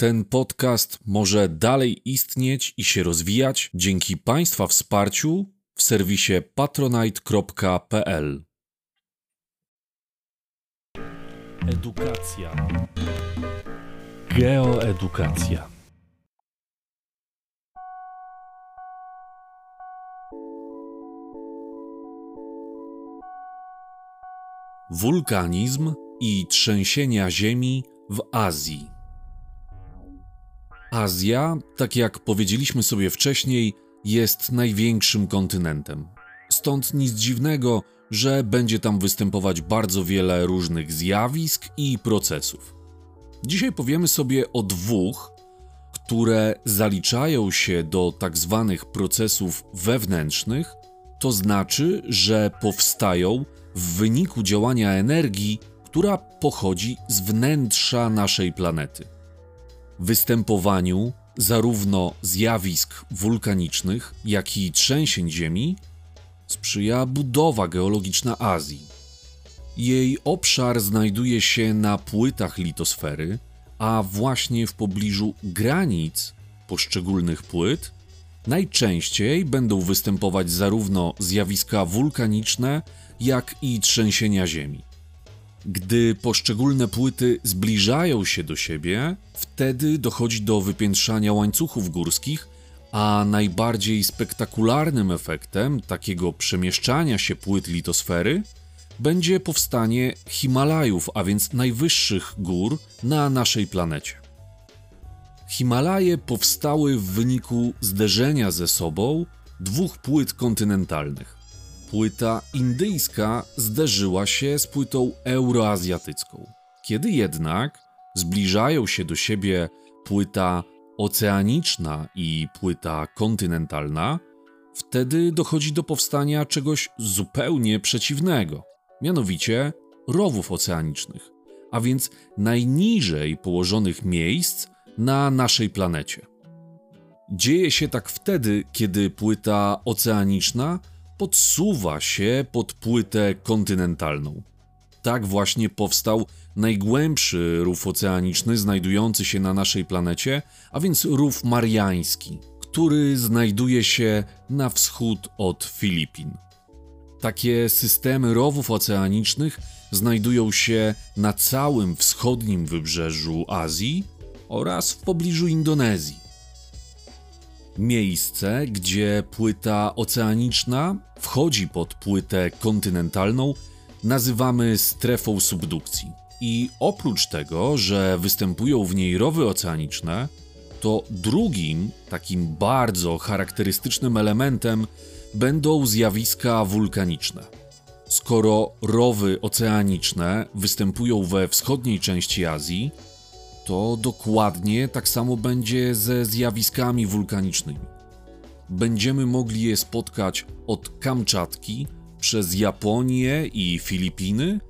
Ten podcast może dalej istnieć i się rozwijać dzięki Państwa wsparciu w serwisie patronite.pl. Edukacja. Geoedukacja. Wulkanizm i trzęsienia ziemi w Azji. Azja, tak jak powiedzieliśmy sobie wcześniej, jest największym kontynentem. Stąd nic dziwnego, że będzie tam występować bardzo wiele różnych zjawisk i procesów. Dzisiaj powiemy sobie o dwóch, które zaliczają się do tak zwanych procesów wewnętrznych, to znaczy, że powstają w wyniku działania energii, która pochodzi z wnętrza naszej planety występowaniu zarówno zjawisk wulkanicznych, jak i trzęsień ziemi sprzyja budowa geologiczna Azji. Jej obszar znajduje się na płytach litosfery, a właśnie w pobliżu granic poszczególnych płyt najczęściej będą występować zarówno zjawiska wulkaniczne, jak i trzęsienia ziemi. Gdy poszczególne płyty zbliżają się do siebie, wtedy dochodzi do wypiętrzania łańcuchów górskich, a najbardziej spektakularnym efektem takiego przemieszczania się płyt litosfery będzie powstanie Himalajów, a więc najwyższych gór na naszej planecie. Himalaje powstały w wyniku zderzenia ze sobą dwóch płyt kontynentalnych płyta indyjska zderzyła się z płytą euroazjatycką. Kiedy jednak zbliżają się do siebie płyta oceaniczna i płyta kontynentalna, wtedy dochodzi do powstania czegoś zupełnie przeciwnego, mianowicie rowów oceanicznych, a więc najniżej położonych miejsc na naszej planecie. Dzieje się tak wtedy, kiedy płyta oceaniczna podsuwa się pod płytę kontynentalną. Tak właśnie powstał najgłębszy rów oceaniczny znajdujący się na naszej planecie, a więc rów mariański, który znajduje się na wschód od Filipin. Takie systemy rowów oceanicznych znajdują się na całym wschodnim wybrzeżu Azji oraz w pobliżu Indonezji. Miejsce, gdzie płyta oceaniczna wchodzi pod płytę kontynentalną, nazywamy strefą subdukcji. I oprócz tego, że występują w niej rowy oceaniczne, to drugim, takim bardzo charakterystycznym elementem będą zjawiska wulkaniczne. Skoro rowy oceaniczne występują we wschodniej części Azji, to dokładnie tak samo będzie ze zjawiskami wulkanicznymi. Będziemy mogli je spotkać od Kamczatki przez Japonię i Filipiny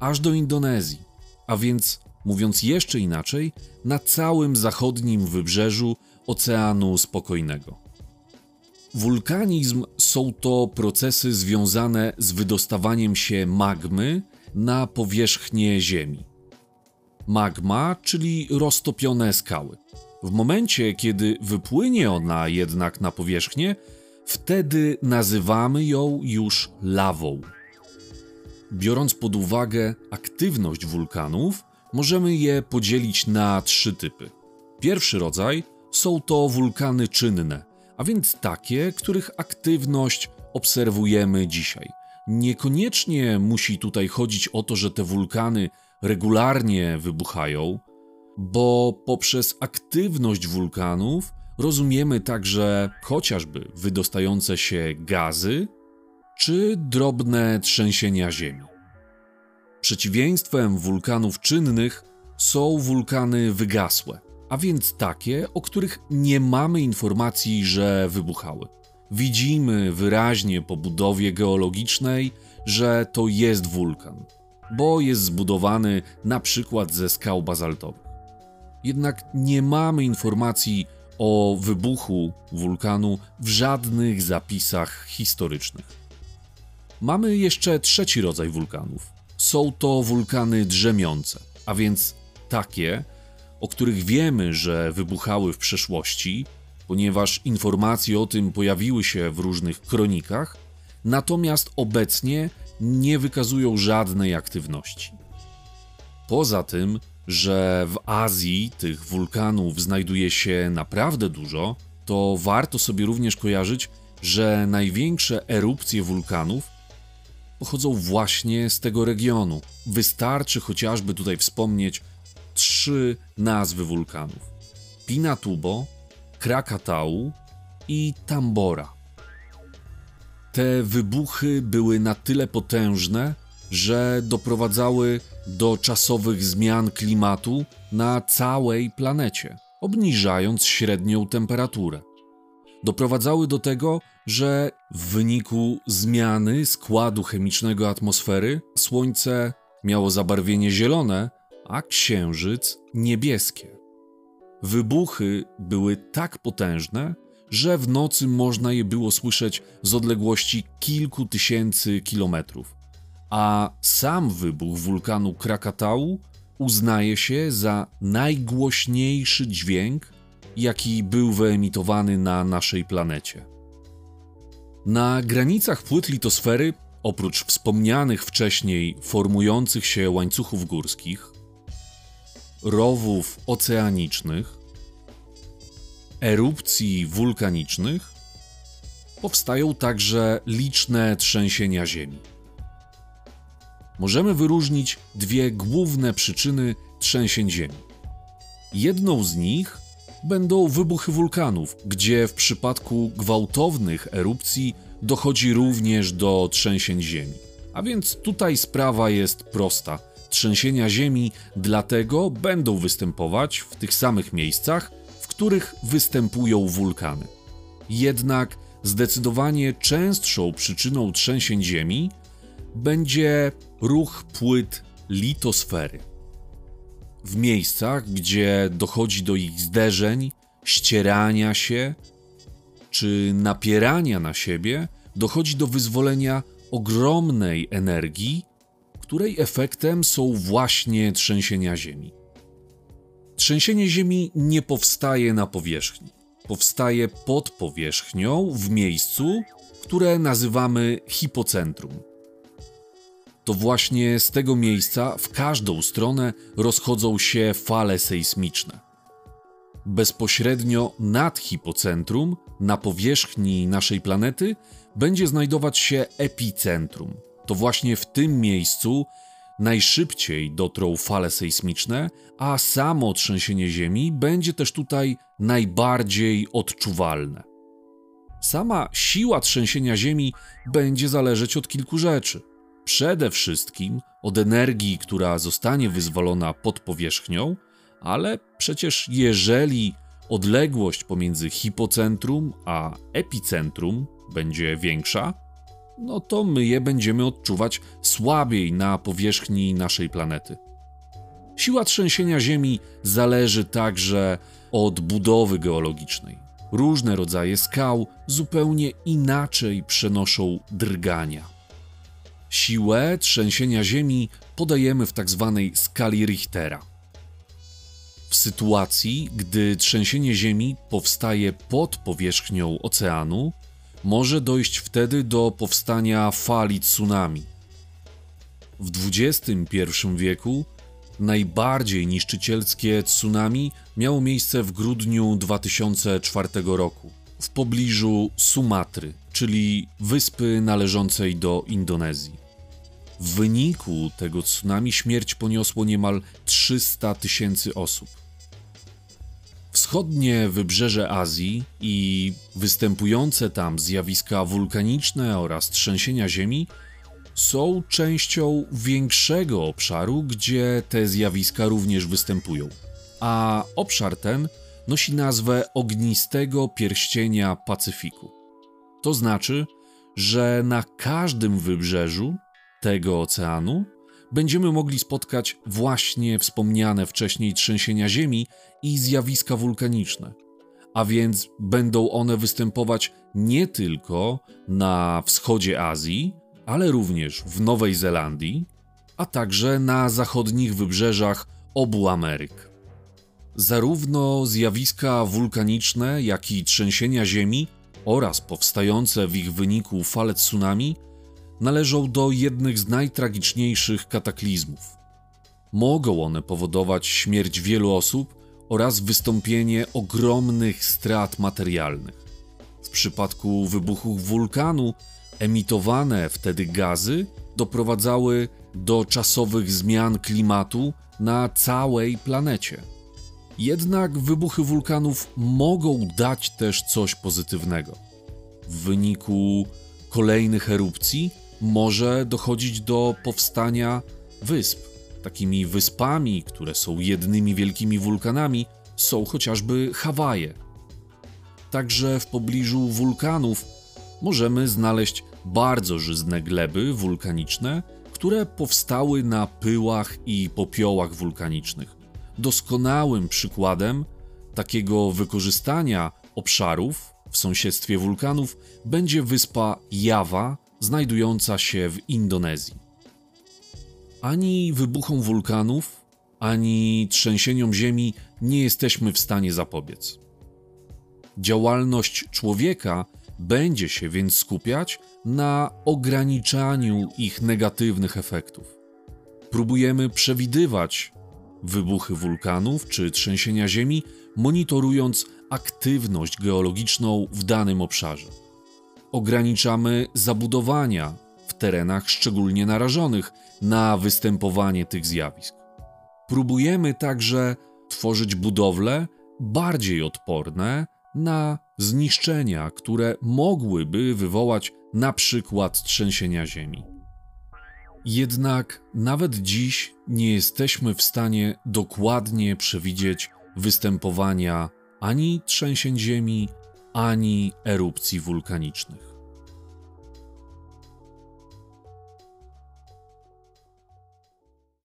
aż do Indonezji, a więc mówiąc jeszcze inaczej, na całym zachodnim wybrzeżu Oceanu Spokojnego. Wulkanizm są to procesy związane z wydostawaniem się magmy na powierzchnię Ziemi magma, czyli roztopione skały. W momencie, kiedy wypłynie ona jednak na powierzchnię, wtedy nazywamy ją już lawą. Biorąc pod uwagę aktywność wulkanów, możemy je podzielić na trzy typy. Pierwszy rodzaj są to wulkany czynne, a więc takie, których aktywność obserwujemy dzisiaj. Niekoniecznie musi tutaj chodzić o to, że te wulkany regularnie wybuchają, bo poprzez aktywność wulkanów rozumiemy także chociażby wydostające się gazy czy drobne trzęsienia ziemi. Przeciwieństwem wulkanów czynnych są wulkany wygasłe, a więc takie, o których nie mamy informacji, że wybuchały. Widzimy wyraźnie po budowie geologicznej, że to jest wulkan bo jest zbudowany na przykład ze skał bazaltowych. Jednak nie mamy informacji o wybuchu wulkanu w żadnych zapisach historycznych. Mamy jeszcze trzeci rodzaj wulkanów. Są to wulkany drzemiące, a więc takie, o których wiemy, że wybuchały w przeszłości, ponieważ informacje o tym pojawiły się w różnych kronikach, natomiast obecnie nie wykazują żadnej aktywności. Poza tym, że w Azji tych wulkanów znajduje się naprawdę dużo, to warto sobie również kojarzyć, że największe erupcje wulkanów pochodzą właśnie z tego regionu. Wystarczy chociażby tutaj wspomnieć trzy nazwy wulkanów: Pinatubo, Krakatau i Tambora. Te wybuchy były na tyle potężne, że doprowadzały do czasowych zmian klimatu na całej planecie, obniżając średnią temperaturę. Doprowadzały do tego, że w wyniku zmiany składu chemicznego atmosfery Słońce miało zabarwienie zielone, a Księżyc niebieskie. Wybuchy były tak potężne, że w nocy można je było słyszeć z odległości kilku tysięcy kilometrów, a sam wybuch wulkanu Krakatau uznaje się za najgłośniejszy dźwięk, jaki był wyemitowany na naszej planecie. Na granicach płyt litosfery, oprócz wspomnianych wcześniej formujących się łańcuchów górskich, rowów oceanicznych, erupcji wulkanicznych, powstają także liczne trzęsienia Ziemi. Możemy wyróżnić dwie główne przyczyny trzęsień Ziemi. Jedną z nich będą wybuchy wulkanów, gdzie w przypadku gwałtownych erupcji dochodzi również do trzęsień ziemi. A więc tutaj sprawa jest prosta. Trzęsienia ziemi dlatego będą występować w tych samych miejscach, których występują wulkany. Jednak zdecydowanie częstszą przyczyną trzęsień ziemi będzie ruch płyt litosfery w miejscach, gdzie dochodzi do ich zderzeń, ścierania się czy napierania na siebie, dochodzi do wyzwolenia ogromnej energii, której efektem są właśnie trzęsienia Ziemi. Trzęsienie Ziemi nie powstaje na powierzchni. Powstaje pod powierzchnią, w miejscu, które nazywamy hipocentrum to właśnie z tego miejsca w każdą stronę rozchodzą się fale sejsmiczne. Bezpośrednio nad hipocentrum, na powierzchni naszej planety, będzie znajdować się epicentrum. To właśnie w tym miejscu najszybciej dotrą fale sejsmiczne, a samo trzęsienie Ziemi będzie też tutaj najbardziej odczuwalne. Sama siła trzęsienia Ziemi będzie zależeć od kilku rzeczy przede wszystkim od energii, która zostanie wyzwolona pod powierzchnią, ale przecież jeżeli odległość pomiędzy hipocentrum a epicentrum będzie większa, no to my je będziemy odczuwać słabiej na powierzchni naszej planety. Siła trzęsienia Ziemi zależy także od budowy geologicznej. Różne rodzaje skał zupełnie inaczej przenoszą drgania. Siłę trzęsienia Ziemi podajemy w tzw. Tak skali Richtera. W sytuacji, gdy trzęsienie Ziemi powstaje pod powierzchnią oceanu, może dojść wtedy do powstania fali tsunami. W XXI wieku najbardziej niszczycielskie tsunami miało miejsce w grudniu 2004 roku w pobliżu Sumatry, czyli wyspy należącej do Indonezji. W wyniku tego tsunami śmierć poniosło niemal 300 tysięcy osób. Wschodnie wybrzeże Azji i występujące tam zjawiska wulkaniczne oraz trzęsienia ziemi są częścią większego obszaru, gdzie te zjawiska również występują. A obszar ten nosi nazwę ognistego pierścienia Pacyfiku. To znaczy, że na każdym wybrzeżu tego oceanu będziemy mogli spotkać właśnie wspomniane wcześniej trzęsienia ziemi i zjawiska wulkaniczne. A więc będą one występować nie tylko na wschodzie Azji, ale również w Nowej Zelandii, a także na zachodnich wybrzeżach obu Ameryk. Zarówno zjawiska wulkaniczne, jak i trzęsienia ziemi oraz powstające w ich wyniku fale tsunami należą do jednych z najtragiczniejszych kataklizmów. Mogą one powodować śmierć wielu osób oraz wystąpienie ogromnych strat materialnych. W przypadku wybuchów wulkanu emitowane wtedy gazy doprowadzały do czasowych zmian klimatu na całej planecie. Jednak wybuchy wulkanów mogą dać też coś pozytywnego. W wyniku kolejnych erupcji może dochodzić do powstania wysp. Takimi wyspami, które są jednymi wielkimi wulkanami, są chociażby Hawaje. Także w pobliżu wulkanów możemy znaleźć bardzo żyzne gleby wulkaniczne, które powstały na pyłach i popiołach wulkanicznych. Doskonałym przykładem takiego wykorzystania obszarów w sąsiedztwie wulkanów będzie wyspa Jawa, znajdująca się w Indonezji. Ani wybuchom wulkanów, ani trzęsieniom ziemi nie jesteśmy w stanie zapobiec. Działalność człowieka będzie się więc skupiać na ograniczaniu ich negatywnych efektów. Próbujemy przewidywać wybuchy wulkanów czy trzęsienia ziemi, monitorując aktywność geologiczną w danym obszarze. Ograniczamy zabudowania w terenach szczególnie narażonych na występowanie tych zjawisk. Próbujemy także tworzyć budowle bardziej odporne na zniszczenia, które mogłyby wywołać na przykład trzęsienia ziemi. Jednak nawet dziś nie jesteśmy w stanie dokładnie przewidzieć występowania ani trzęsień ziemi, ani erupcji wulkanicznych.